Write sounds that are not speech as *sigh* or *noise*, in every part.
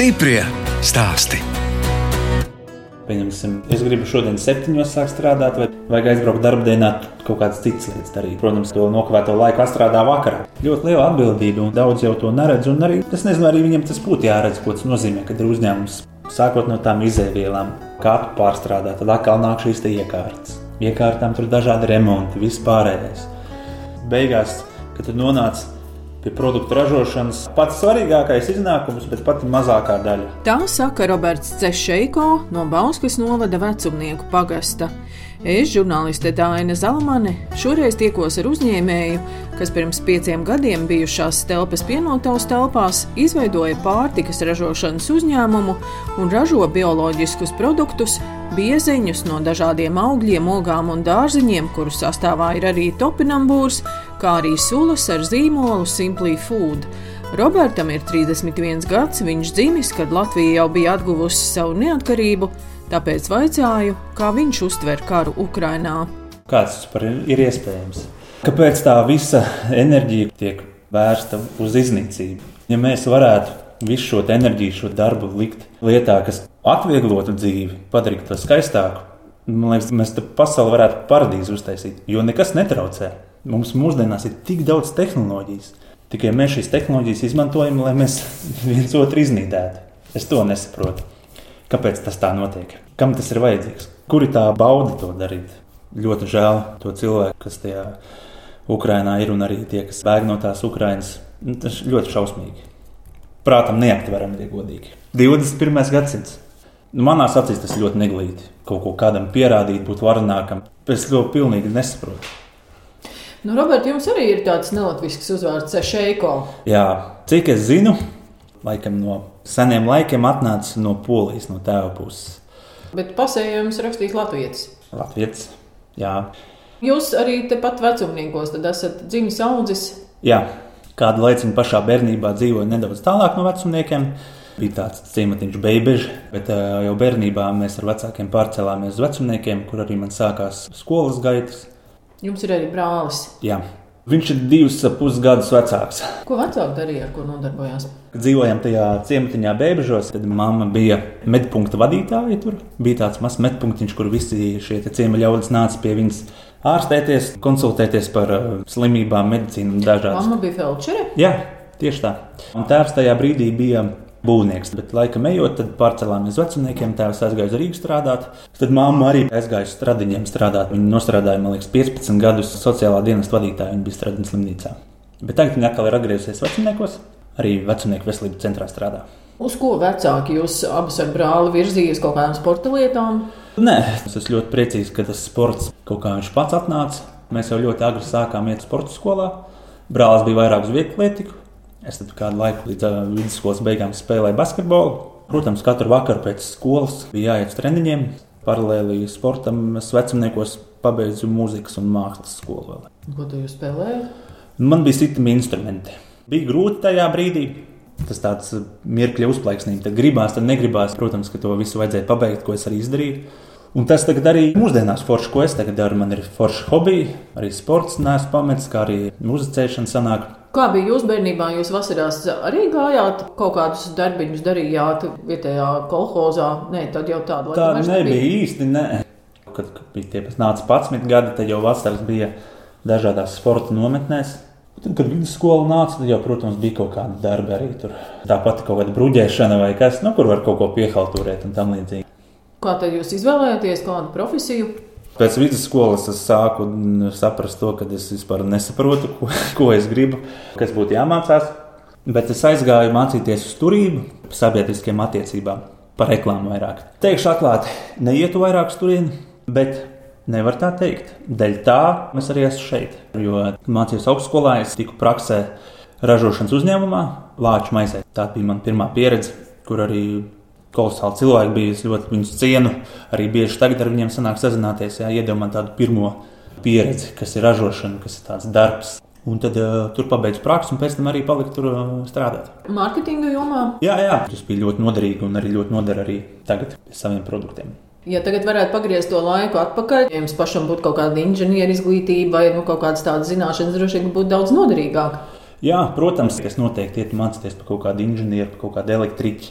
Stiprie stāsti. Pieņemsim, es gribu šodien septiņos sākt strādāt, vai vajag aizbraukt darbdienā, kaut kādas citas lietas darīt. Protams, to nokavēto laiku atstrādā vakarā. Ļoti liela atbildība, un daudz jau to neredz. Un arī es nezinu, arī viņam tas būtu jāredz, ko tas nozīmē, kad ir uzņēmums. Sākot no tām izēvielām, kā tu pārstrādā, tad atkal nāk šīs iekārtas. Iekārtām tur dažādi remonti, vispārējais. Beigās, kad tu nonāc pie produktu ražošanas pats svarīgākais iznākums, bet pati mazākā daļa. Tā saka Roberts Cešeiko no Bauskas novada vecumnieku pagasta. Es, žurnāliste Dāna Zalamane, šoreiz tiekos ar uzņēmēju, kas pirms pieciem gadiem bijušās telpas pienotavas telpās izveidoja pārtikas ražošanas uzņēmumu un ražo bioloģiskus produktus, biezeņus no dažādiem augļiem, ogām un dārziņiem, kuru sastāvā ir arī topinambūrs, kā arī sulas ar zīmolu Simply Food. Robertam ir 31 gads, viņš dzimis, kad Latvija jau bija atguvusi savu neatkarību, tāpēc vaicāju, kā viņš uztver karu Ukrajinā. Kāds tas ir iespējams? Kāpēc tā visa enerģija tiek vērsta uz iznīcību? Ja mēs varētu visu šo enerģiju, šo darbu likt lietā, kas atvieglotu dzīvi, padarītu to skaistāku, man liekas, mēs te pasauli varētu paradīzi uztaisīt, jo nekas netraucē. Mums mūsdienās ir tik daudz tehnoloģijas. Tikai mēs šīs tehnoloģijas izmantojam, lai mēs *laughs* viens otru iznīdētu. Es to nesaprotu. Kāpēc tas tā notiek? Kam tas ir vajadzīgs? Kur ir tā bauda to darīt? Ļoti žēl to cilvēku, kas tajā Ukrainā ir un arī tie, kas bēg no tās Ukrainas. Nu, tas ļoti šausmīgi. Prātam neaptverami, ja godīgi. 21. gadsimts. Nu, manā acīs tas ļoti neglīti. Kaut ko kādam pierādīt, būt varenākam. Es to pilnīgi nesaprotu. Nu, Robert, jums arī ir tāds nelatvisks uzvārds Sešeiko. Jā, cik es zinu, laikam no seniem laikiem atnācis no polijas, no tēva puses. Bet pasējums rakstīt latviešu. Latvijas, jā. Jūs arī tepat vecumniekos esat dzimis audzis. Jā, kādu laiciņu pašā bērnībā dzīvoju nedaudz tālāk no vecumniekiem. Bija tāds ciematiņš, beigas, bet jau bērnībā mēs ar vecākiem pārcēlāmies uz vecumniekiem, kur arī man sākās skolas gaitas. Jums ir arī brālis. Jā. Viņš ir divus pusgadus vecāks. Ko vecāki darīja, ar ko nodarbojās? Kad dzīvojām tajā ciematiņā, Bēbežos, tad mamma bija medpunkta vadītāja. Tur bija tāds mazs medpunktiņš, kur visi šie ciema ļaudis nāca pie viņas ārstēties, konsultēties par uh, slimībām, medicīnu un dažādām. Mamma bija felčere? Jā, tieši tā. Un tēvs tajā brīdī bija būvnieks. Bet laikam ejot, tad pārcēlāmies uz vecumniekiem. Tēvs aizgāja uz Rīgā strādāt. Tad mamma arī aizgāja uz stradiņiem strādāt. Viņa nostrādāja, man liekas, 15 gadus sociālā dienesta vadītāja. Viņa bija strādājis slimnīcā. Bet tagad viņa atkal ir atgriezusies vecumniekos. Arī vecumnieku veselības centrā strādā. Uz ko vecāki jūs abus ar brāli virzījāties kaut kādām sporta lietām? Nē, es esmu ļoti priecīgs, ka tas sports kaut kā viņš pats atnāca. Mēs jau ļoti agri sākām iet sporta skolā. Brālis bija vairāk uz vietu atletiku, Es tad kādu laiku līdz uh, vidusskolas beigām spēlēju basketbolu. Protams, katru vakaru pēc skolas bija jāiet uz treniņiem. Paralēli sportam, es vecumniekos pabeidzu mūzikas un mākslas skolu. Vēl. Ko tu spēlēji? Man bija citi instrumenti. Bija grūti tajā brīdī. Tas tāds mirkļa uzplaiksnījums. Tad gribās, tad negribās. Protams, ka to visu vajadzēja pabeigt, ko es arī izdarīju. Un tas tagad arī mūsdienās forši, ko es tagad daru. Man ir forši hobiji, arī sports, neesmu pametis, kā arī muzicēšana sanāk. Kā bija jūsu bērnībā? Jūs vasarās arī gājāt, kaut kādus darbiņus darījāt vietējā kolhozā? Nē, tad jau tāda tā nebija. nebija īsti. Nē. Kad, bija tie nāca 11 gadi, tad jau vasaras bija dažādās sporta nometnēs. Tad, kad vidusskola nāca, tad jau, protams, bija kaut kāda darba arī tur. Tāpat kaut kāda bruģēšana vai kas, nu, kur var kaut ko piehalturēt un tam līdzīgi. Kā tad jūs izvēlējāties kādu profesiju? Pēc vidusskolas es sāku saprast to, ka es vispār nesaprotu, ko, ko es gribu, kas būtu jāmācās. Bet es aizgāju mācīties uz turību, sabiedriskiem attiecībām, par reklāmu vairāk. Teikšu atklāti, neietu vairāk uz turieni, bet nevar tā teikt. Dēļ tā es arī esmu šeit. Jo mācījos augstskolā, es tiku praksē ražošanas uzņēmumā, Lāča maizē. Tā bija mana pirmā pieredze, kur arī kolosāli cilvēki bija. Es ļoti viņus cienu. Arī bieži tagad ar viņiem sanāk sazināties. Jā, man tādu pirmo pieredzi, kas ir ražošana, kas ir tāds darbs. Un tad uh, tur pabeigts praksa, un pēc tam arī palika tur uh, strādāt. Mārketinga jomā? Jā, jā, tas bija ļoti noderīgi un arī ļoti noder arī tagad saviem produktiem. Ja tagad varētu pagriezt to laiku atpakaļ, ja jums pašam būtu kaut kāda inženieru izglītība vai nu, kaut kādas tādas zināšanas, droši vien būtu daudz noderīgāk. Jā, protams, es noteikti ietu mācīties par kaut kādu inženieru, par kaut kādu elektriķu.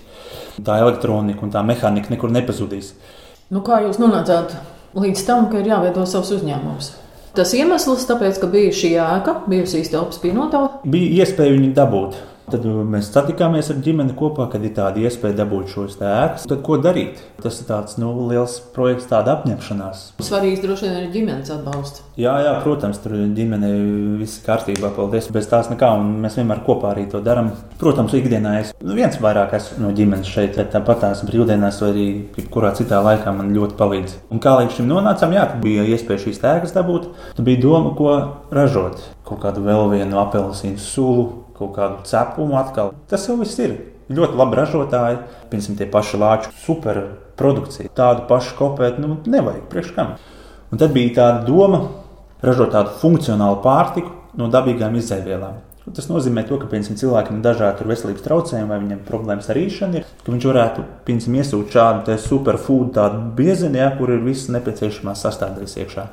Tā elektronika un tā mehānika nekur nepazudīs. Nu, kā jūs nonācāt līdz tam, ka ir jāveido savs uzņēmums? Tas iemesls, tāpēc, ka bija šī ēka, bijusīs telpas pienotava. Bija iespēja viņu dabūt. Tad mēs satikāmies ar ģimeni kopā, kad ir tāda iespēja dabūt šos ēkas. Tad ko darīt? Tas ir tāds nu, liels projekts, tāda apņemšanās. Svarīgs droši vien ir ģimenes atbalsts. Jā, jā, protams, tur ģimenei viss kārtībā, paldies. Bez tās nekā, un mēs vienmēr kopā arī to darām. Protams, ikdienā es nu, viens vairāk esmu no ģimenes šeit, bet tāpat tās brīvdienās vai arī jebkurā citā laikā man ļoti palīdz. Un kā līdz šim nonācām, jā, bija iespēja šīs tēgas dabūt, tad bija doma, ko ražot. Kaut kādu vēl vienu apelsīnu sulu, kaut kādu cepumu atkal. Tas jau viss ir. Ļoti labi ražotāji, piemēram, tie paši lāču super produkcija. Tādu pašu kopēt nu, nevajag priekš kam. Un tad bija tāda doma ražot tādu funkcionālu pārtiku no dabīgām izēvielām. Tas nozīmē, to, ka piemēram, cilvēkam ir dažādi veselības traucējumi, vai viņam problēmas ar īšanu, ir, ka viņš varētu piemēram, iesūt šādu superfoodu, tādu biezeni, ja, kur ir visas nepieciešamās sastāvdaļas iekšā.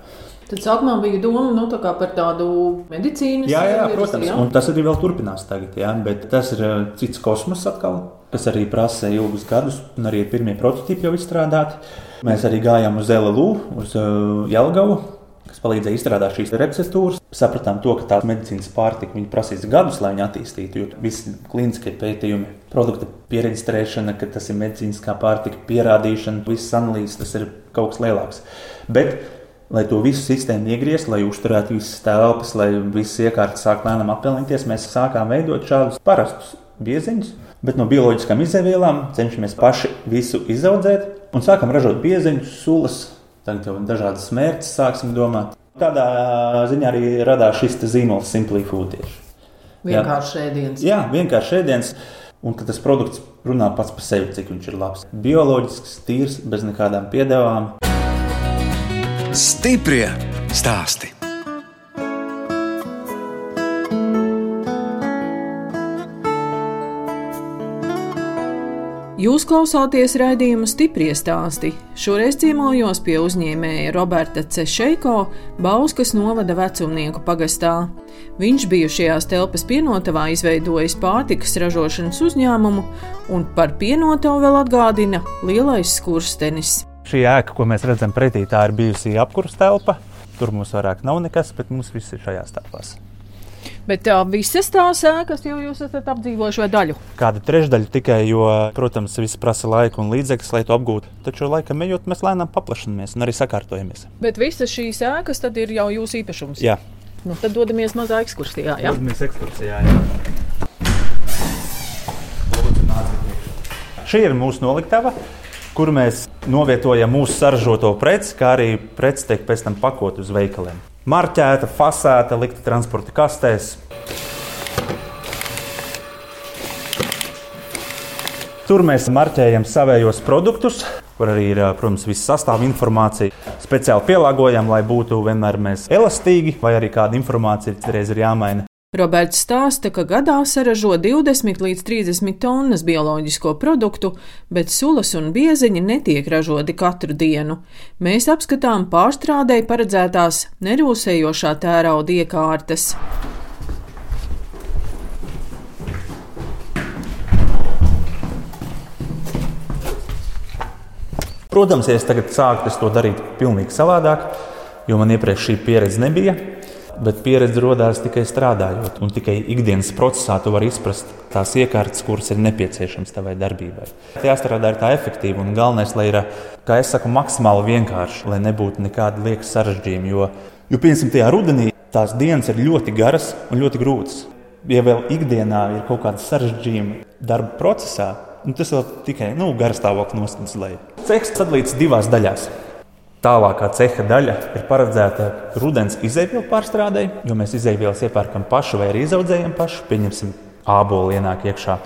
Tad sākumā bija doma nu, tā par tādu medicīnas jā, jā, protams, jā. un tas arī vēl turpinās tagad. Jā, bet tas ir cits kosmos atkal, kas arī prasa ilgus gadus, un arī pirmie prototypi jau izstrādāti. Mēs arī gājām uz LLU, uz uh, Jelgavu, kas palīdzēja izstrādāt šīs receptūras. Sapratām, to, ka tā medicīnas pārtika prasīs gadus, lai viņu attīstītu. Jo visi klīniskie pētījumi, produkta pieregistrēšana, ka tas ir medicīniskā pārtika, pierādīšana, visas analīzes, tas ir kaut kas lielāks. Bet lai to visu sistēmu iegrieztu, lai uzturētu visas telpas, lai visas iekārtas sāktu lēnām apelnīties, mēs sākām veidot šādus parastus bieziņus, bet no bioloģiskām izēvielām cenšamies paši visu izaudzēt un sākam ražot bieziņus, sulas, tagad jau dažādas mērķus sāksim domāt. Tādā ziņā arī radās šis zīmols Simply Food tieši. Vienkārši ēdiens. Jā, vienkārši ēdiens. Un tas produkts runā pats par sevi, cik viņš ir labs. Bioloģisks, tīrs, bez nekādām piedevām. Stiprie stāsti. Jūs klausāties raidījuma stipri stāstī. Šoreiz ciemojos pie uzņēmēja Roberta Cešeiko, Bauskas novada vecumnieku pagastā. Viņš bijušajās telpas pienotavā izveidojis pārtikas ražošanas uzņēmumu, un par pienotavu vēl atgādina lielais skurstenis. Šī ēka, ko mēs redzam pretī, tā ir bijusi apkurss telpa. Tur mums vairāk nav nekas, bet mums viss ir šajās telpās. Bet tā visas tās ēkas jau jūs esat apdzīvojuši vai daļu? Kāda trešdaļa tikai, jo, protams, viss prasa laiku un līdzekļus, lai to apgūtu. Taču laikam ejot, mēs lēnām paplašinamies un arī sakārtojamies. Bet visas šīs ēkas tad ir jau jūsu īpašums? Jā. Nu, tad dodamies mazā ekskursijā. Jā, dodamies ekskursijā. Jā. Šī ir mūsu noliktava kur mēs novietojam mūsu saražoto preci, kā arī preci tiek pēc tam pakot uz veikaliem. Marķēta, fasēta, likta transporta kastēs. Tur mēs marķējam savējos produktus, kur arī ir, protams, viss sastāv informācija. Speciāli pielāgojam, lai būtu vienmēr elastīgi, vai arī kāda informācija citreiz ir jāmaina. Roberts stāsta, ka gadā saražo 20 līdz 30 tonnas bioloģisko produktu, bet sulas un bieziņi netiek ražoti katru dienu. Mēs apskatām pārstrādēji paredzētās nerūsējošā tērauda iekārtas. Protams, ja es tagad sāktu to darīt pavisam savādāk, jo man iepriekš šī pieredze nebija bet pieredze radās tikai strādājot. Un tikai ikdienas procesā tu vari izprast tās iekārtas, kuras ir nepieciešamas tavai darbībai. Jāstrādā ir tā efektīvi un galvenais, lai ir, kā es saku, maksimāli vienkārši, lai nebūtu nekāda lieka sarežģījuma. Jo, jo piemēram, tajā rudenī tās dienas ir ļoti garas un ļoti grūtas. Ja vēl ikdienā ir kaut kāda sarežģījuma darba procesā, nu, tas vēl tikai nu, garas stāvoklis nostājas leju. Ceks sadalīts divās daļās. Tālākā ceha daļa ir paredzēta rudens izēvielu pārstrādei, jo mēs izēvielas iepērkam paši vai arī izaudzējam paši. Pieņemsim, ābolu ienāk iekšā.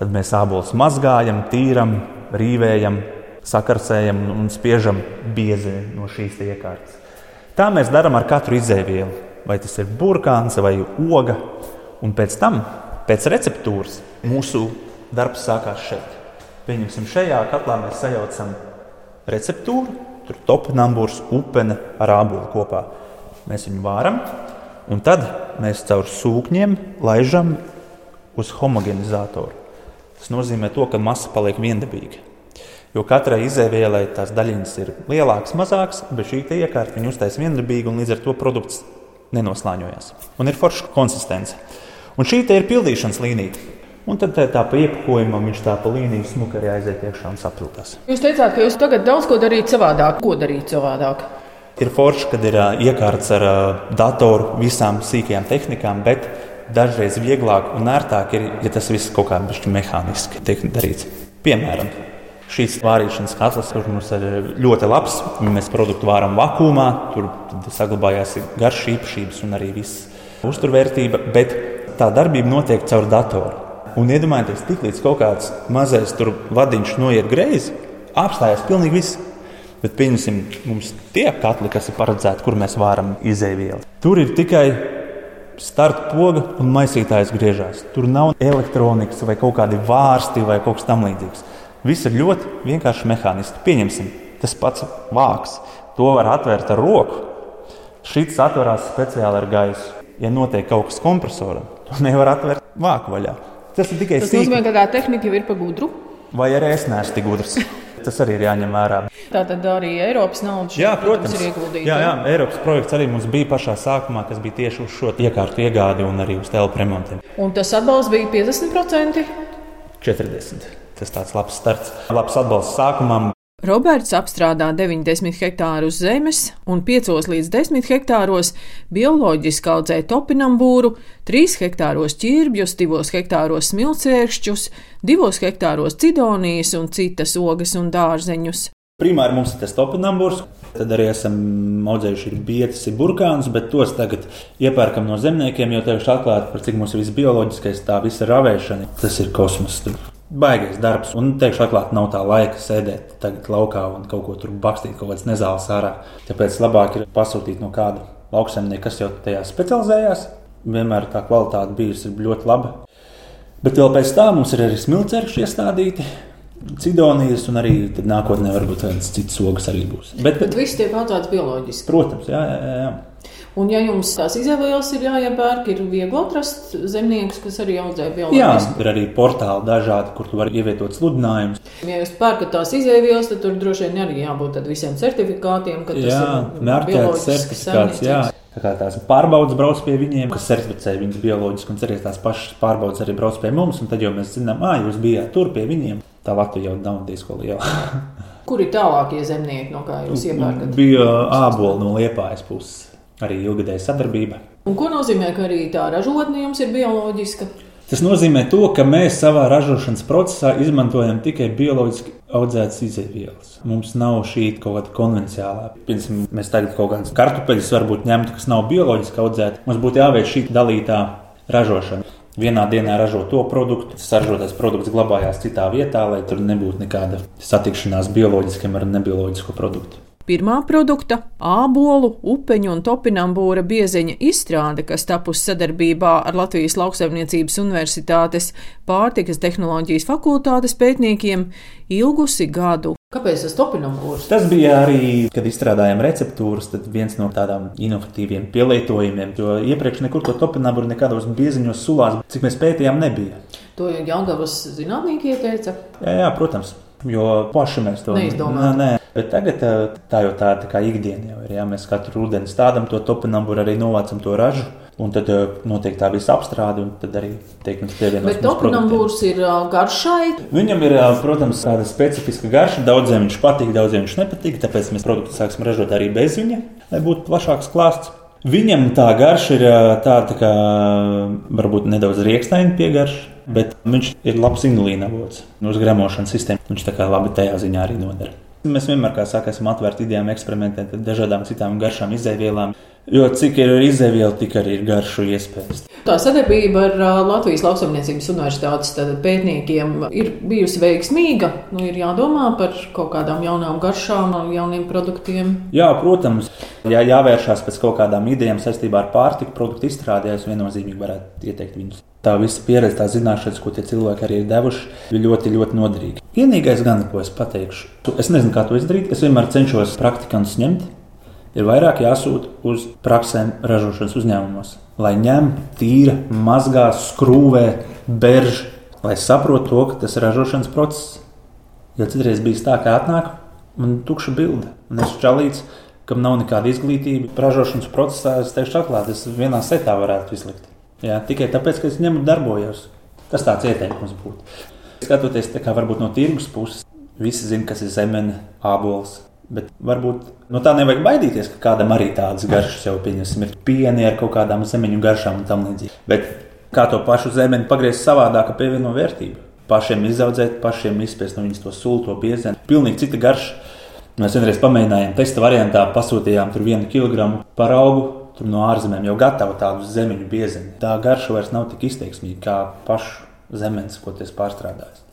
Tad mēs ābolus mazgājam, tīram, rīvējam, sakarsējam un spiežam biezi no šīs iekārtas. Tā mēs darām ar katru izēvielu. Vai tas ir burkāns vai oga. Un pēc tam, pēc receptūras, mūsu darbs sākās šeit. Pieņemsim, šajā katlā mēs sajaucam receptūru, Tur topnamburs, upene ar ābolu kopā. Mēs viņu vāram, Un tad mēs caur sūkņiem laižam uz homogenizatoru. Tas nozīmē, to, ka masa paliek viendabīga. Jo katrai izēvielai tās daļiņas ir lielākas, mazākas, bet šī iekārta viņu uztaisīs viendabīgi un līdz ar to produkts nenoslāņojas. Un ir forša konsistence. Un šī ir pildīšanas līnija. Un tad tā, tā pa iepakojumam viņš tā pa līniju smuki arī aiziet iekšā un sapildās. Jūs teicāt, ka jūs tagad daudz ko darīt savādāk. Ko darīt savādāk? Ir forši, kad ir uh, iekārts ar uh, datoru visām sīkajām tehnikām, bet dažreiz vieglāk un ērtāk ir, ja tas viss kaut kā mehāniski tiek darīts. Piemēram, šīs vārīšanas katls, kurš mums ir ļoti labs, mēs produktu vāram vakumā, tur saglabājās garšas īpašības un arī viss uzturvērtība, bet tā darbība notiek caur datoru. Un iedomājieties, tiklīdz kaut kāds mazais vadiņš noiet greizi, apstājās pilnīgi viss. Bet pieņemsim, mums tie katli, kas ir paredzēti, kur mēs varam izēvielu. Tur ir tikai starta poga un maisītājs griežās. Tur nav elektronikas vai kaut kādi vārsti vai kaut kas tamlīdzīgs. Viss ir ļoti vienkārši mehāniski. Pieņemsim, tas pats vāks. To var atvērt ar roku. Šis atverās speciāli ar gaisu. Ja notiek kaut kas kompresoram, to nevar atvērt vāku vaļā. Tas ir tikai Tas sīk. nozīmē, ka tā tehnika jau ir pa gudru. Vai arī es neesmu tik gudrs. *laughs* Tas arī ir jāņem vērā. Tā tad arī Eiropas nauda jā, protams, ir ieguldīta. Jā, jā, Eiropas projekts arī mums bija pašā sākumā, kas bija tieši uz šo iekārtu iegādi un arī uz telpu remontiem. Un tas atbalsts bija 50%? 40. Tas tāds labs starts, labs atbalsts sākumam. Roberts apstrādā 90 hektārus zemes un 5 līdz 10 hektāros bioloģiski audzē topinambūru, 3 hektāros ķirbjus, 2 hektāros smilcērkšķus, 2 hektāros cidonijas un citas ogas un dārzeņus. Primāri mums ir tas topinambūrs, tad arī esam audzējuši bietas, burkānus, bet tos tagad iepērkam no zemniekiem, jo teikšu atklāti par cik mums ir viss bioloģiskais, tā visa ravēšana. Tas ir kosmos baigais darbs. Un, teikšu, atklāti, nav tā laika sēdēt tagad laukā un kaut ko tur bakstīt, kaut kādas nezāles ārā. Tāpēc labāk ir pasūtīt no kāda lauksaimnieka, kas jau tajā specializējās. Vienmēr tā kvalitāte bijusi ļoti laba. Bet vēl pēc tam mums ir arī smilcerši iestādīti. Cidonijas un arī nākotnē varbūt kādas citas ogas arī būs. Bet, bet viss tiek audzēts bioloģiski. Protams, jā, jā, jā. Un, ja jums tās izvēles ir jāiepērk, ir viegli atrast zemniekus, kas arī audzē bioloģiski. Jā, ir arī portāli dažādi, kur tu vari ievietot sludinājumus. Ja jūs pērkat tās izvēles, tad tur droši vien arī jābūt visiem certifikātiem, ka tas jā, ir mērķēts certifikāts. Jā. Tā kā tās pārbaudas brauc pie viņiem, kas certificē viņus bioloģiski, un arī tās pašas pārbaudas arī brauc pie mums. Tad jau mēs zinām, ah, jūs bijāt tur pie viņiem. Tā Latvija jau nav diezgan liela. Kur ir tālākie zemnieki, no kā jūs *laughs* iepērkat? Bija āboli no liepājas puses arī ilgadēja sadarbība. Un ko nozīmē, ka arī tā ražotne jums ir bioloģiska? Tas nozīmē, to, ka mēs savā ražošanas procesā izmantojam tikai bioloģiski audzētas izēvielas. Mums nav šī kaut kāda konvencionālā. Piemēram, mēs tagad kaut kādas kartupeļus varbūt ņemtu, kas nav bioloģiski audzēti. Mums būtu jāveic šī dalītā ražošana. Vienā dienā ražo to produktu, tas ražotais produkts glabājās citā vietā, lai tur nebūtu nekāda satikšanās bioloģiskiem ar nebioloģisku produktu. Pirmā produkta - ābolu, upeņu un topinambūra biezeņa izstrāde, kas tapusi sadarbībā ar Latvijas Lauksaimniecības Universitātes pārtikas tehnoloģijas fakultātes pētniekiem, ilgusi gadu. Kāpēc tas topinambūrs? Tas bija arī, kad izstrādājām receptūras, tad viens no tādām inovatīviem pielietojumiem, jo iepriekš nekur to topinambūru nekādos bieziņos sulās, cik mēs pētījām, nebija. To Jāgavas zinātnieki ieteica? Jā, jā, protams. Jo paši mēs to neizdomājam. Bet tagad tā jau tā, tā kā ikdiena jau ir. Jā, mēs katru rudeni stādām to topinamburu, arī novācam to ražu. Un tad notiek tā visa apstrāde, un tad arī teikums pievienots. Bet topinambūrs ir garšai. Viņam ir, protams, tāda specifiska garša. Daudziem viņš patīk, daudziem viņš nepatīk. Tāpēc mēs produktu sāksim ražot arī bez viņa, lai būtu plašāks klāsts. Viņam tā garša ir tāda, tā kā varbūt nedaudz rīkstaina piegarša, bet viņš ir labs inulīna avots. Uz gremošanas sistēmu viņš tā kā labi tajā ziņā arī nodara. Mēs vienmēr, kā saka, esam atvērti idejām, eksperimentēt ar dažādām citām garšām, izēvielām. Jo cik ir izdeviela, tik arī ir garšu iespējas. Tā sadarbība ar Latvijas Lauksaimniecības Universitātes pētniekiem ir bijusi veiksmīga. Nu, ir jādomā par kaut kādām jaunām garšām, jauniem produktiem. Jā, protams, ja jāvēršās pēc kaut kādām idejām saistībā ar pārtiku produktu izstrādē, es viennozīmīgi varētu ieteikt viņus. Tā visa pieredze, tā zināšanas, ko tie cilvēki arī ir devuši, ir ļoti, ļoti noderīga. Vienīgais, gan, ko es pateikšu, es nezinu, kā to izdarīt. Es vienmēr cenšos praktikantus ņemt ir vairāk jāsūta uz praksēm ražošanas uzņēmumos, lai ņem tīra, mazgā, skrūvē, berž, lai saprotu to, ka tas ir ražošanas process. Jo citreiz bija tā, ka atnāk un tukša bilde, un es čalīts, kam nav nekāda izglītība. Ražošanas procesā es teikšu atklāti, es vienā setā varētu izlikt. Jā, tikai tāpēc, ka es ņemu darbojos. Tas tāds ieteikums būtu. Skatoties kā, no tirgus puses, visi zina, kas ir zemene, ābols. Bet varbūt no tā nevajag baidīties, ka kādam arī tādas garšas jau pieņemsim, ir pieni ar kaut kādām zemeņu garšām un tam līdzīgi. Bet kā to pašu zemeni pagriezt savādāk, pievienot vērtību? Pašiem izaudzēt, pašiem izspiest no viņas to sulu, to biezenu. Pilnīgi cita garša. Mēs vienreiz pamēģinājām, testa variantā pasūtījām tur vienu kilogramu par augu. Tur no ārzemēm jau gatava tādu zemeņu biezeni. Tā garša vairs nav tik izteiksmīga kā pašu zemes, ko tas pārstrādājis.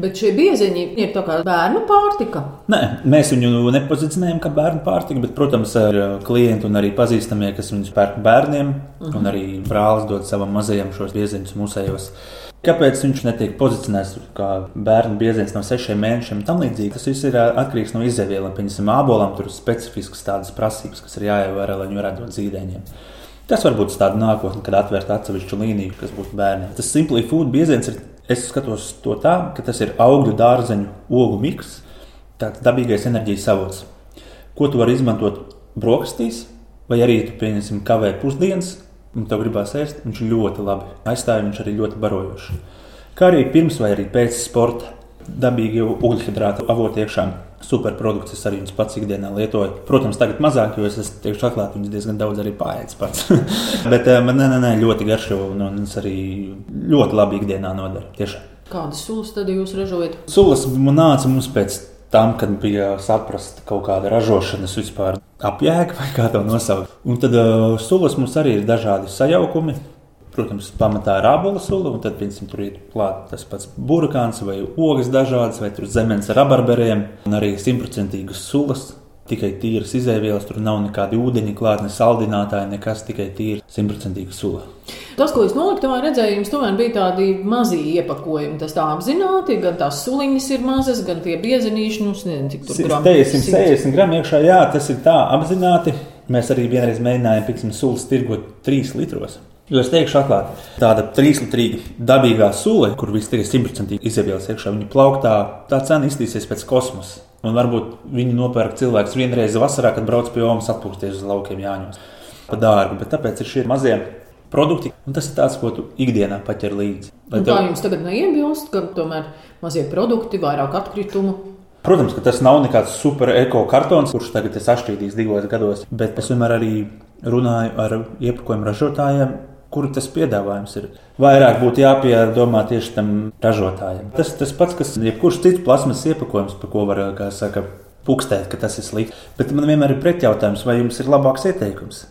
Bet šie biezeņi ir tā kā bērnu pārtika. Nē, mēs viņu nepozicionējam kā bērnu pārtika, bet, protams, ar klientu un arī pazīstamie, kas viņus pērk bērniem, uh -huh. un mhm. arī brālis dod savam mazajam šos biezeņus mūsējos. Kāpēc viņš netiek pozicionēts kā bērnu bieziens no sešiem mēnešiem? Tam līdzīgi tas viss ir atkarīgs no izdevielām. Piemēram, ābolam tur ir specifiskas tādas prasības, kas ir jāievēro, lai viņi varētu dot zīdaiņiem. Tas var būt tāda nākotne, kad atvērt atsevišķu līniju, kas būtu bērniem. Tas simplī food bieziens ir Es skatos to tā, ka tas ir augļu, dārzeņu, ogu miks, tāds dabīgais enerģijas avots, ko tu vari izmantot brokastīs, vai arī tu pieņemsim kavē pusdienas, un tev gribās ēst, viņš ļoti labi aizstāja, viņš arī ļoti barojošs. Kā arī pirms vai arī pēc sporta dabīgi ugļhidrātu avoti iekšā superprodukts. Es arī viņus pats ikdienā lietoju. Protams, tagad mazāk, jo es esmu atklāts, viņas diezgan daudz arī pārējais pats. *laughs* Bet eh, man ne, ne, ne, ļoti garšo un, un es arī ļoti labi ikdienā nodaru. Tiešām. Kādas sulas tad jūs ražojat? Sulas man nāca mums pēc tam, kad bija saprast kaut kāda ražošanas vispār apjēga, vai kā to nosaukt. Un tad uh, sulas mums arī ir dažādi sajaukumi. Protams, pamatā ir ābola sula, un tad, piemēram, tur ir klāts tas pats burkāns vai ogas dažādas, vai zemes ar rabarberiem, un arī simtprocentīgas sulas. Tikai tīras izēvielas, tur nav nekāda ūdeņa klāta, ne saldinātāja, nekas, tikai tīra simtprocentīga sula. Tas, ko es noliktavā redzēju, jums tomēr bija tādi mazi iepakojumi. Tas tā apzināti, gan tās suliņas ir mazas, gan tie biezenīši, nu, nezinu, cik tur gramu. 160 gramu iekšā, jā, tas ir tā apzināti. Mēs arī vienreiz mēģinājām, piemēram, sulas tirgot 3 litros. Jo es teikšu, atklāti, tāda trīslitrīga dabīgā sula, kur viss tikai simtprocentīgi izjavās iekšā, viņa plauktā, tā cena iztīsies pēc kosmosa. Un varbūt viņi nopērk cilvēks vienreiz vasarā, kad brauc pie omas atpūsties uz laukiem Jāņos. Pa dārgu, bet tāpēc ir šie mazie produkti, un tas ir tas, ko tu ikdienā paķer līdzi. Tev... Tā jums tagad neiebilst, ka tomēr mazie produkti, vairāk atkritumu. Protams, ka tas nav nekāds super eko kartons, kurš tagad ir sašķīdījis divos gados, bet es vienmēr arī runāju ar iepakojumu ražotājiem, kur tas piedāvājums ir. Vairāk būtu jāpiedomā tieši tam ražotājam. Tas tas pats, kas jebkurš cits plasmas iepakojums, par ko var saka, pukstēt, ka tas ir slikti. Bet man vienmēr ir pretjautājums, vai jums ir labāks ieteikums.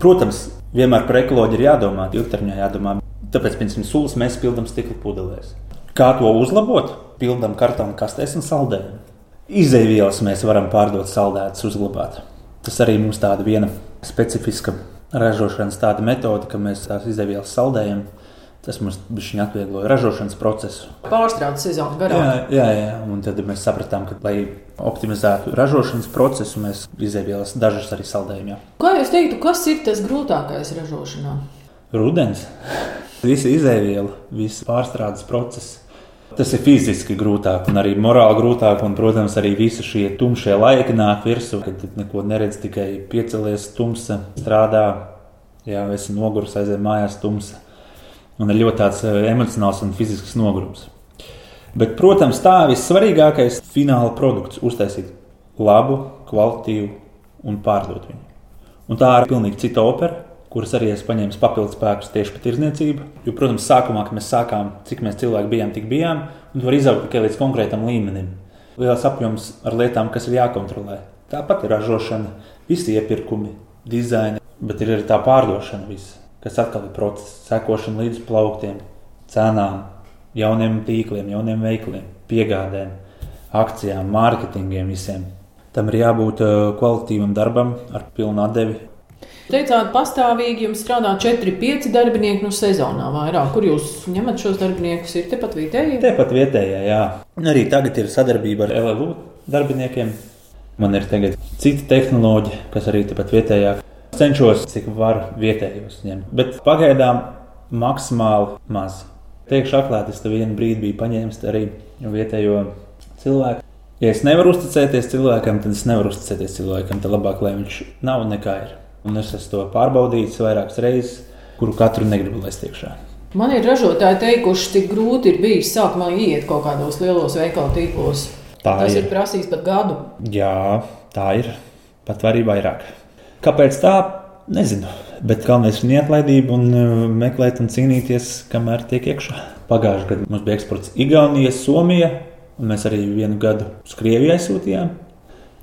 Protams, vienmēr par ekoloģiju ir jādomā, ilgtermiņā jādomā. Tāpēc, piemēram, sulas mēs pildām stikla pudelēs. Kā to uzlabot? Pildām kartonu kastēs un saldējam. Izēvielas mēs varam pārdot saldētas, uzglabāt. Tas arī mums tāda viena specifiska ražošanas tāda metode, ka mēs tās izdevības saldējam. Tas mums bija atviegloja ražošanas procesu. Pārstrādes sezonu garāk. Jā, jā, jā, un tad mēs sapratām, ka, lai optimizētu ražošanas procesu, mēs izēvielas dažas arī saldējam. Jā. Kā jūs teiktu, kas ir tas grūtākais ražošanā? Rudens. *laughs* Visi izēviela, visi pārstrādes procesi. Tas ir fiziski grūtāk, un arī morāli grūtāk. Un, protams, arī visi šie tumšie laiki nāk virsū, kad neko neredz, tikai piecelies, tumsa, strādā, jā, esi noguris, aizej mājās, tumsa. Un ir ļoti tāds eh, emocionāls un fizisks nogurums. Bet, protams, tā vissvarīgākais fināla produkts - uztaisīt labu, kvalitatīvu un pārdot viņu. Un tā ir pilnīgi cita opera kuras arī es paņēmu papildus spēkus tieši par tirzniecību. Jo, protams, sākumā, kad mēs sākām, cik mēs cilvēki bijām, tik bijām, un var izaugt tikai līdz konkrētam līmenim. Liels apjoms ar lietām, kas ir jākontrolē. Tāpat ir ražošana, visi iepirkumi, dizaini, bet ir arī tā pārdošana, viss, kas atkal ir process, sekošana līdz plauktiem, cenām, jauniem tīkliem, jauniem veikliem, piegādēm, akcijām, mārketingiem visiem. Tam ir jābūt uh, kvalitīvam darbam, ar pilnu atdevi, Teicāt, pastāvīgi jums strādā 4-5 darbinieki no nu, sezonā vairāk. Kur jūs ņemat šos darbiniekus? Ir tepat vietējie? Tepat vietējie, jā. Arī tagad ir sadarbība ar LLU darbiniekiem. Man ir tagad cita tehnoloģija, kas arī tepat vietējā. Cenšos, cik varu vietējos ņemt, bet pagaidām maksimāli maz. Teikšu atklāti, es te vienu brīdi biju paņēmis arī vietējo cilvēku. Ja es nevaru uzticēties cilvēkam, tad es nevaru uzticēties cilvēkam. Tad labāk, lai viņš nav nekā ir. Un es esmu to pārbaudījis vairākas reizes, kuru katru negribu laist iekšā. Man ir ražotāji teikuši, cik grūti ir bijis sākumā iet kaut kādos lielos veikalu tīklos. Tā Tas ir ir. prasījis pat gadu. Jā, tā ir. Pat arī vairāk. Kāpēc tā? Nezinu. Bet galvenais ir neatlaidība un uh, meklēt un cīnīties, kamēr tiek iekšā. Pagājušajā gadā mums bija eksports Igaunija, Somija, un mēs arī vienu gadu uz Krieviju aizsūtījām.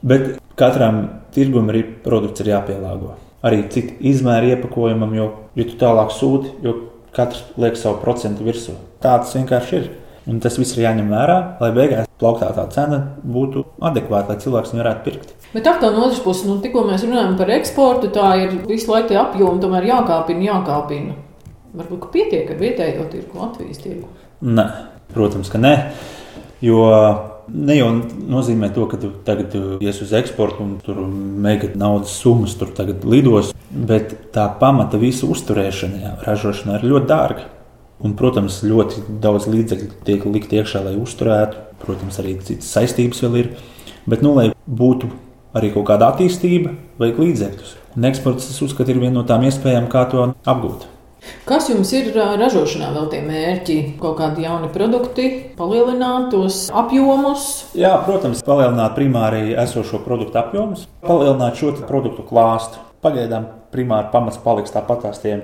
Bet katram tirgum arī produkts ir jāpielāgo. Arī cik izmēra iepakojumam, jo, jo tu tālāk sūti, jo katrs liek savu procentu virsū. Tā tas vienkārši ir. Un tas viss ir jāņem vērā, lai beigās plauktā tā cena būtu adekvāta, lai cilvēks viņu varētu pirkt. Bet tā no otras puses, nu, tikko mēs runājam par eksportu, tā ir visu laiku tie apjomi, tomēr jākāpina, jākāpina. Varbūt pietiek ar vietējo tirgu, Latvijas tirgu. Nē, protams, ka nē. Jo ne jau nozīmē to, ka tu tagad ies uz eksportu un tur mega naudas summas tur tagad lidos, bet tā pamata visu uzturēšana, ražošana ir ļoti dārga. Un, protams, ļoti daudz līdzekļu tiek likt iekšā, lai uzturētu. Protams, arī citas saistības vēl ir. Bet, nu, lai būtu arī kaut kāda attīstība, vajag līdzekļus. Un eksports, es uzskatu, ir viena no tām iespējām, kā to apgūt. Kas jums ir ražošanā vēl tie mērķi? Kaut kādi jauni produkti, palielināt tos apjomus. Jā, protams, palielināt primāri esošo produktu apjomus, palielināt šo produktu klāstu. Pagaidām primāri pamats paliks tāpat tās tie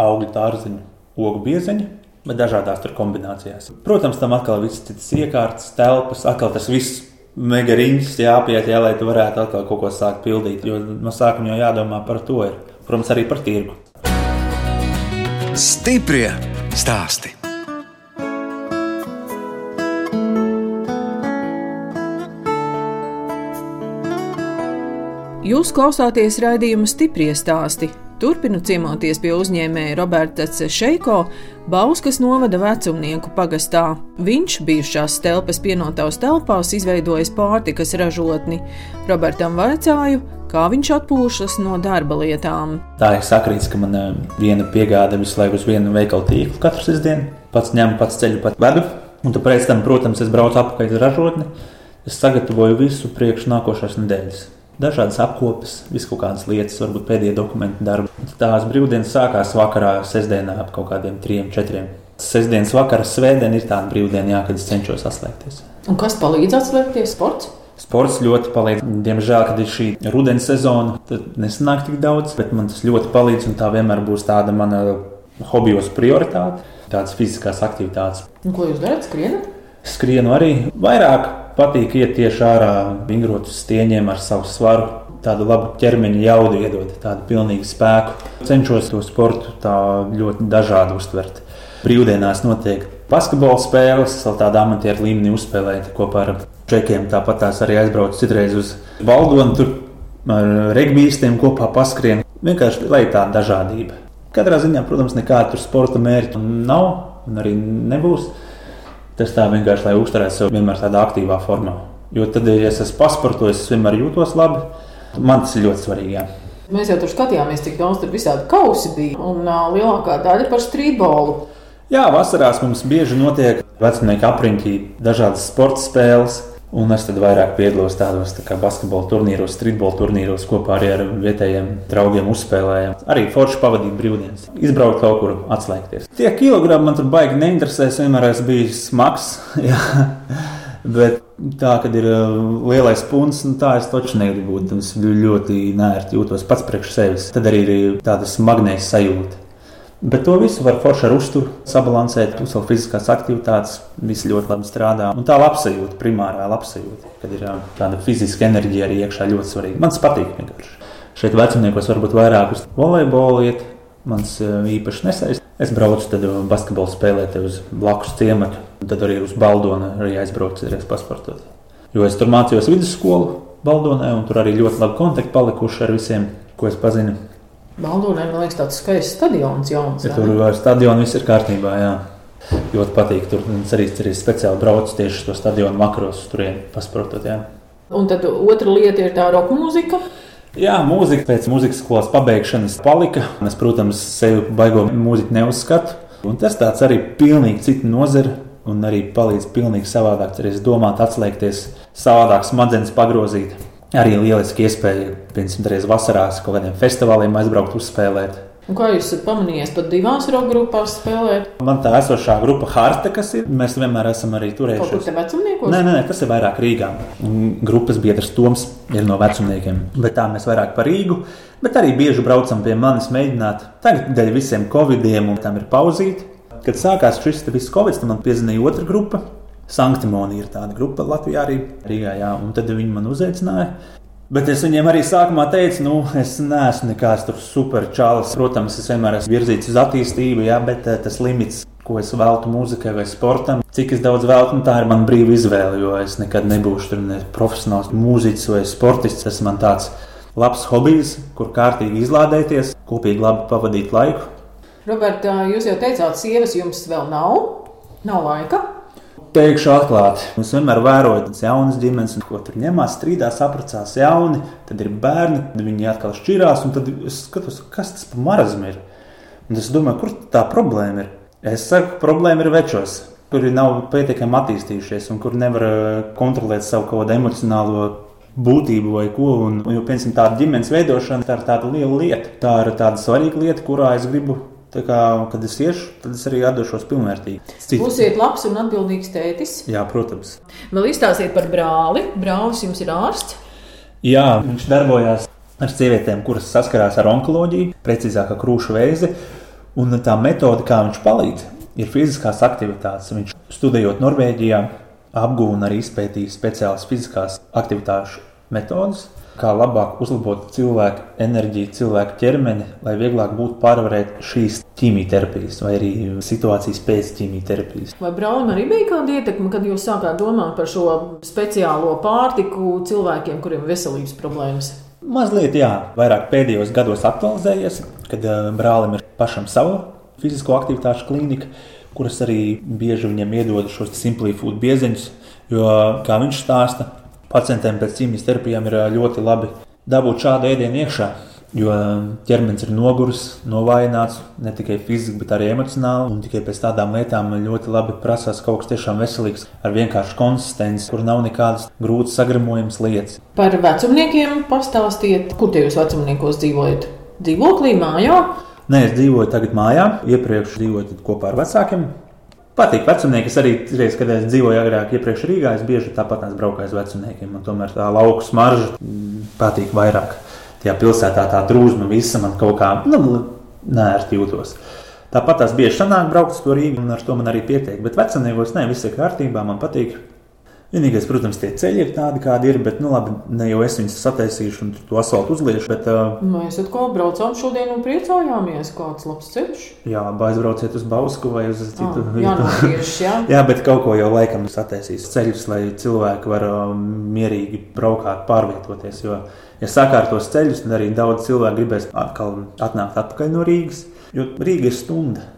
augļu dārziņu, ogu biezeņi, bet dažādās tur kombinācijās. Protams, tam atkal viss citas iekārtas, telpas, atkal tas viss. Mega riņķis jāapiet, jā, lai tu varētu atkal kaut ko sākt pildīt. Jo no sākuma jau jādomā par to. Ir. Protams, arī par tirgu. Stiprie stāsti. Jūs klausāties raidījuma stipri stāstī. Turpinu ciemoties pie uzņēmēja Roberta Šeiko, Bauskas novada vecumnieku pagastā. Viņš bijušās telpas pienotās telpās izveidojis pārtikas ražotni. Robertam vaicāju, kā viņš atpūšas no darba lietām. Tā ir sakrīts, ka man eh, viena piegāde visu laiku uz vienu veikalu tīklu katru sestdienu. Pats ņemu, pats ceļu, pats vedu. Un tad pēc tam, protams, es braucu apakaļ uz ražotni. Es sagatavoju visu priekš nākošās nedēļas. Dažādas apkopes, visu kaut kādas lietas, varbūt pēdējie dokumenti darba. Tās brīvdienas sākās vakarā, sestdienā ap kaut kādiem trim, četriem. Sestdienas vakarā, svētdiena ir tāda brīvdiena, jā, kad es cenšos atslēgties. Un kas palīdz atslēgties? Sports? Sports ļoti palīdz. Diemžēl, kad ir šī rudens sezona, tad nesanāk tik daudz, bet man tas ļoti palīdz. un Tā vienmēr būs tāda mana hobijos prioritāte, tādas fiziskās aktivitātes. Un ko jūs darat? Skrienat? Skrienu arī vairāk, patīk iet tieši ārā, vingrot uz stieņiem ar savu svaru. Tādu labu ķermeņa jaudu iedod, tādu pilnīgu spēku. Cenšos to sportu tā ļoti dažādi uztvert. Brīvdienās notiek basketbola spēles, vēl tādā amatieru līmenī uzspēlēt kopā ar čekiem. Tāpat tās arī aizbraucu citreiz uz Baldonu, tur ar regbīstiem kopā paskrien. Vienkārši lai tāda dažādība. Katrā ziņā, protams, nekāda tur sporta mērķa nav un arī nebūs. Tas tā vienkārši, lai uzturētu sevi vienmēr tādā aktīvā formā. Jo tad, ja es esmu pasportojis, es vienmēr jūtos labi. Man tas ir ļoti svarīgi. Jā. Mēs jau tur skatījāmies, cik daudz tur visādi kausi bija. Un uh, lielākā daļa par streetbolu. Jā, vasarās mums bieži notiek vecumnieku apriņķī dažādas sporta spēles. Un es tad vairāk piedalos tādos tā basketbola turnīros, streetbola turnīros, kopā arī ar vietējiem draugiem uzspēlējām. Arī forši pavadīt brīvdienas, izbraukt kaut kur, atslēgties. Tie kilogrami man tur baigi neinteresē, es vienmēr esmu bijis smags. *laughs* jā. Bet tā, kad ir uh, lielais punkts, nu, tā es taču negribu būt. Es ļoti nērti jūtos pats priekš sevis. Tad arī ir tāda smagnējas sajūta. Bet to visu var forši ar uzturu sabalansēt, uz savu fiziskās aktivitātes. Viss ļoti labi strādā. Un tā labsajūta, primārā labsajūta, kad ir tāda fiziska enerģija arī iekšā ļoti svarīga. Man tas patīk vienkārši. Šeit vecumniekos varbūt vairāk uz volejbolu iet. Mans īpaši nesaist. Es braucu tad basketbolu spēlēt uz blakus ciematu. Tad arī uz Baldonu arī aizbraucu reiz pasportot. Jo es tur mācījos vidusskolu Baldonē, un tur arī ļoti labi kontakti palikuši ar visiem, ko es pazinu. Baldonē, man liekas, tāds skaists stadions jauns. Ja tur ar stadionu viss ir kārtībā. Jā. Ļoti patīk. Tur arī, arī speciāli braucu tieši uz to stadionu makaros, turien pasportot. Jā. Un tad otra lieta ir tā roka mūzika. Jā, mūzika pēc mūzikas skolas pabeigšanas palika. Es, protams, sevi baigo mūziku neuzskatu. Un tas tāds arī pilnīgi cita nozara. Un arī palīdz pilnīgi savādāk, arī domāt, atslēgties, savādāk smadzenes pagrozīt. Arī lieliski iespēja, piemēram, reizes vasarās kaut kādiem festivāliem aizbraukt, uzspēlēt. Un kā jūs esat pamanījis, pat divās roka grupās spēlēt? Man tā esošā grupa Harta, kas ir, mēs vienmēr esam arī turējuši. Kur te vecumniekos? Nē, nē, tas ir vairāk Rīgā. Grupas biedrs Toms ir no vecumniekiem, bet tā mēs vairāk par Rīgu. Bet arī bieži braucam pie manis mēģināt. Tagad dēļ visiem covidiem un tam ir pauzīti. Kad sākās šis viss covid, tad man piezvanīja otra grupa. Sanktimonija ir tāda grupa Latvijā arī Rīgā, jā, un tad viņi man uzaicināja. Bet es viņiem arī sākumā teicu, nu, es neesmu nekāds superčālis. Protams, es vienmēr esmu virzīts uz attīstību, jā, bet eh, tas limits, ko es veltu mūzikai vai sportam, cik daudz veltu, nu, tā ir mana brīva izvēle. Jo es nekad nebūšu ne profesionāls mūziķis vai sportists. Tas man tāds labs hobijs, kur kārtīgi izlādēties, kopīgi labi pavadīt laiku. Roberta, jūs jau teicāt, sievas jums vēl nav, nav laika. Teikšu atklāti, es vienmēr vēroju tādas jaunas ģimenes, ko tur ņemās, strīdās, apprecās jauni, tad ir bērni, tad viņi atkal šķirās, un tad es skatos, kas tas par marazmu ir. Un es domāju, kur tā problēma ir? Es saku, problēma ir večos, kuri nav pietiekami attīstījušies un kur nevar eh, kontrolēt savu kaut kādu emocionālo būtību vai ko. Un, jo, piemēram, tāda ģimenes veidošana tā ir tāda liela lieta. Tā ir tāda svarīga lieta, kurā es gribu Tā kā, kad es iešu, tad es arī atdošos pilnvērtīgi. Cits. Būsiet labs un atbildīgs tētis. Jā, protams. Vēl izstāstiet par brāli. Brālis jums ir ārsts. Jā, viņš darbojās ar sievietēm, kuras saskarās ar onkoloģiju, precīzāk ar krūšu vēzi. Un tā metode, kā viņš palīdz, ir fiziskās aktivitātes. Viņš studējot Norvēģijā, apgūta un arī izpētīja speciālas fiziskās aktivitāšu metodes kā labāk uzlabot cilvēku enerģiju, cilvēku ķermeni, lai vieglāk būtu pārvarēt šīs ķīmijterapijas vai arī situācijas pēc ķīmijterapijas. Vai brālim arī bija kāda ietekme, kad jūs sākāt domāt par šo speciālo pārtiku cilvēkiem, kuriem ir veselības problēmas? Mazliet, jā, vairāk pēdējos gados aktualizējies, kad eh, brālim ir pašam sava fizisko aktivitāšu klinika, kuras arī bieži viņam iedod šos simplī food biezeņus, jo, kā viņš stāsta, pacientiem pēc ķīmijas terapijām ir ļoti labi dabūt šādu ēdienu iekšā. Jo ķermenis ir noguris, novājināts ne tikai fiziski, bet arī emocionāli. Un tikai pēc tādām lietām ļoti labi prasās kaut kas tiešām veselīgs, ar vienkāršu konsistenci, kur nav nekādas grūtas sagremojamas lietas. Par vecumniekiem pastāstiet, kur tie jūs vecumniekos dzīvojat? Dzīvoklī, mājā? Nē, es dzīvoju tagad mājā. Iepriekš dzīvoju kopā ar vecākiem. Patīk vecumnieki. Es arī, reiz, kad es dzīvoju agrāk, iepriekš Rīgā, es bieži tāpat braucu aiz vecumniekiem. Man tomēr tā lauka smarža mm, patīk vairāk. Tajā pilsētā tā drūzma visa man kaut kā nu, nērti jūtos. Tāpat tās bieži sanāk braukt uz to Rīgu, un ar to man arī pietiek. Bet vecumniekos nē, viss ir kārtībā, man patīk. Vienīgais, protams, tie ceļi ir tādi, kādi ir, bet, nu, labi, ne jau es viņus sataisīšu un to asfaltu uzliešu. Bet, uh, Mēs atkal braucām šodien un priecājāmies, kāds labs ceļš. Jā, aizbrauciet uz Bausku vai uz citu ah, vietu. Jā, no tieši, jā. *laughs* jā, bet kaut ko jau laikam sataisīs ceļus, lai cilvēki var uh, mierīgi braukāt, pārvietoties. Jo, ja sakārtos ceļus, tad arī daudz cilvēku gribēs atkal atnākt atpakaļ no Rīgas, jo Rīga ir stunda.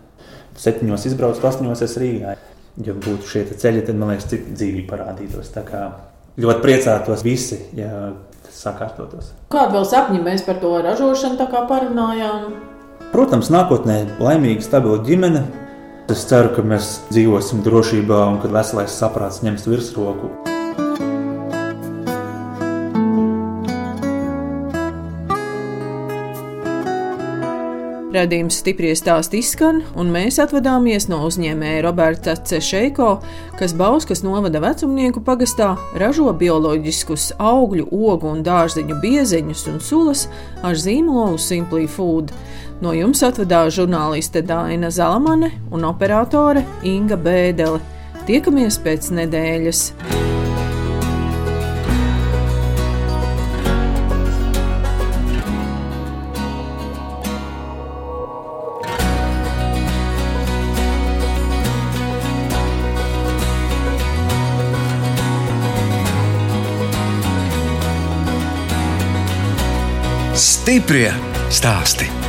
Septiņos izbraukt, astoņos es Rīgā ja būtu šie ceļi, tad man liekas, cita dzīvība parādītos. Tā kā ļoti priecātos visi, ja tas sakārtotos. Kādu vēl sapņu mēs par to ražošanu parunājām? Protams, nākotnē laimīga, stabila ģimene. Es ceru, ka mēs dzīvosim drošībā un ka veselais saprāts ņems virsroku. Radījums stipri stāst izskan, un mēs atvadāmies no uzņēmēja Roberta Cešeiko, kas Bauskas novada vecumnieku pagastā ražo bioloģiskus augļu, ogu un dārziņu biezeņus un sulas ar zīmolu Simply Food. No jums atvadās žurnāliste Dāna Zalamane un operātore Inga Bēdele. Tiekamies pēc nedēļas! Stiprie stāsti.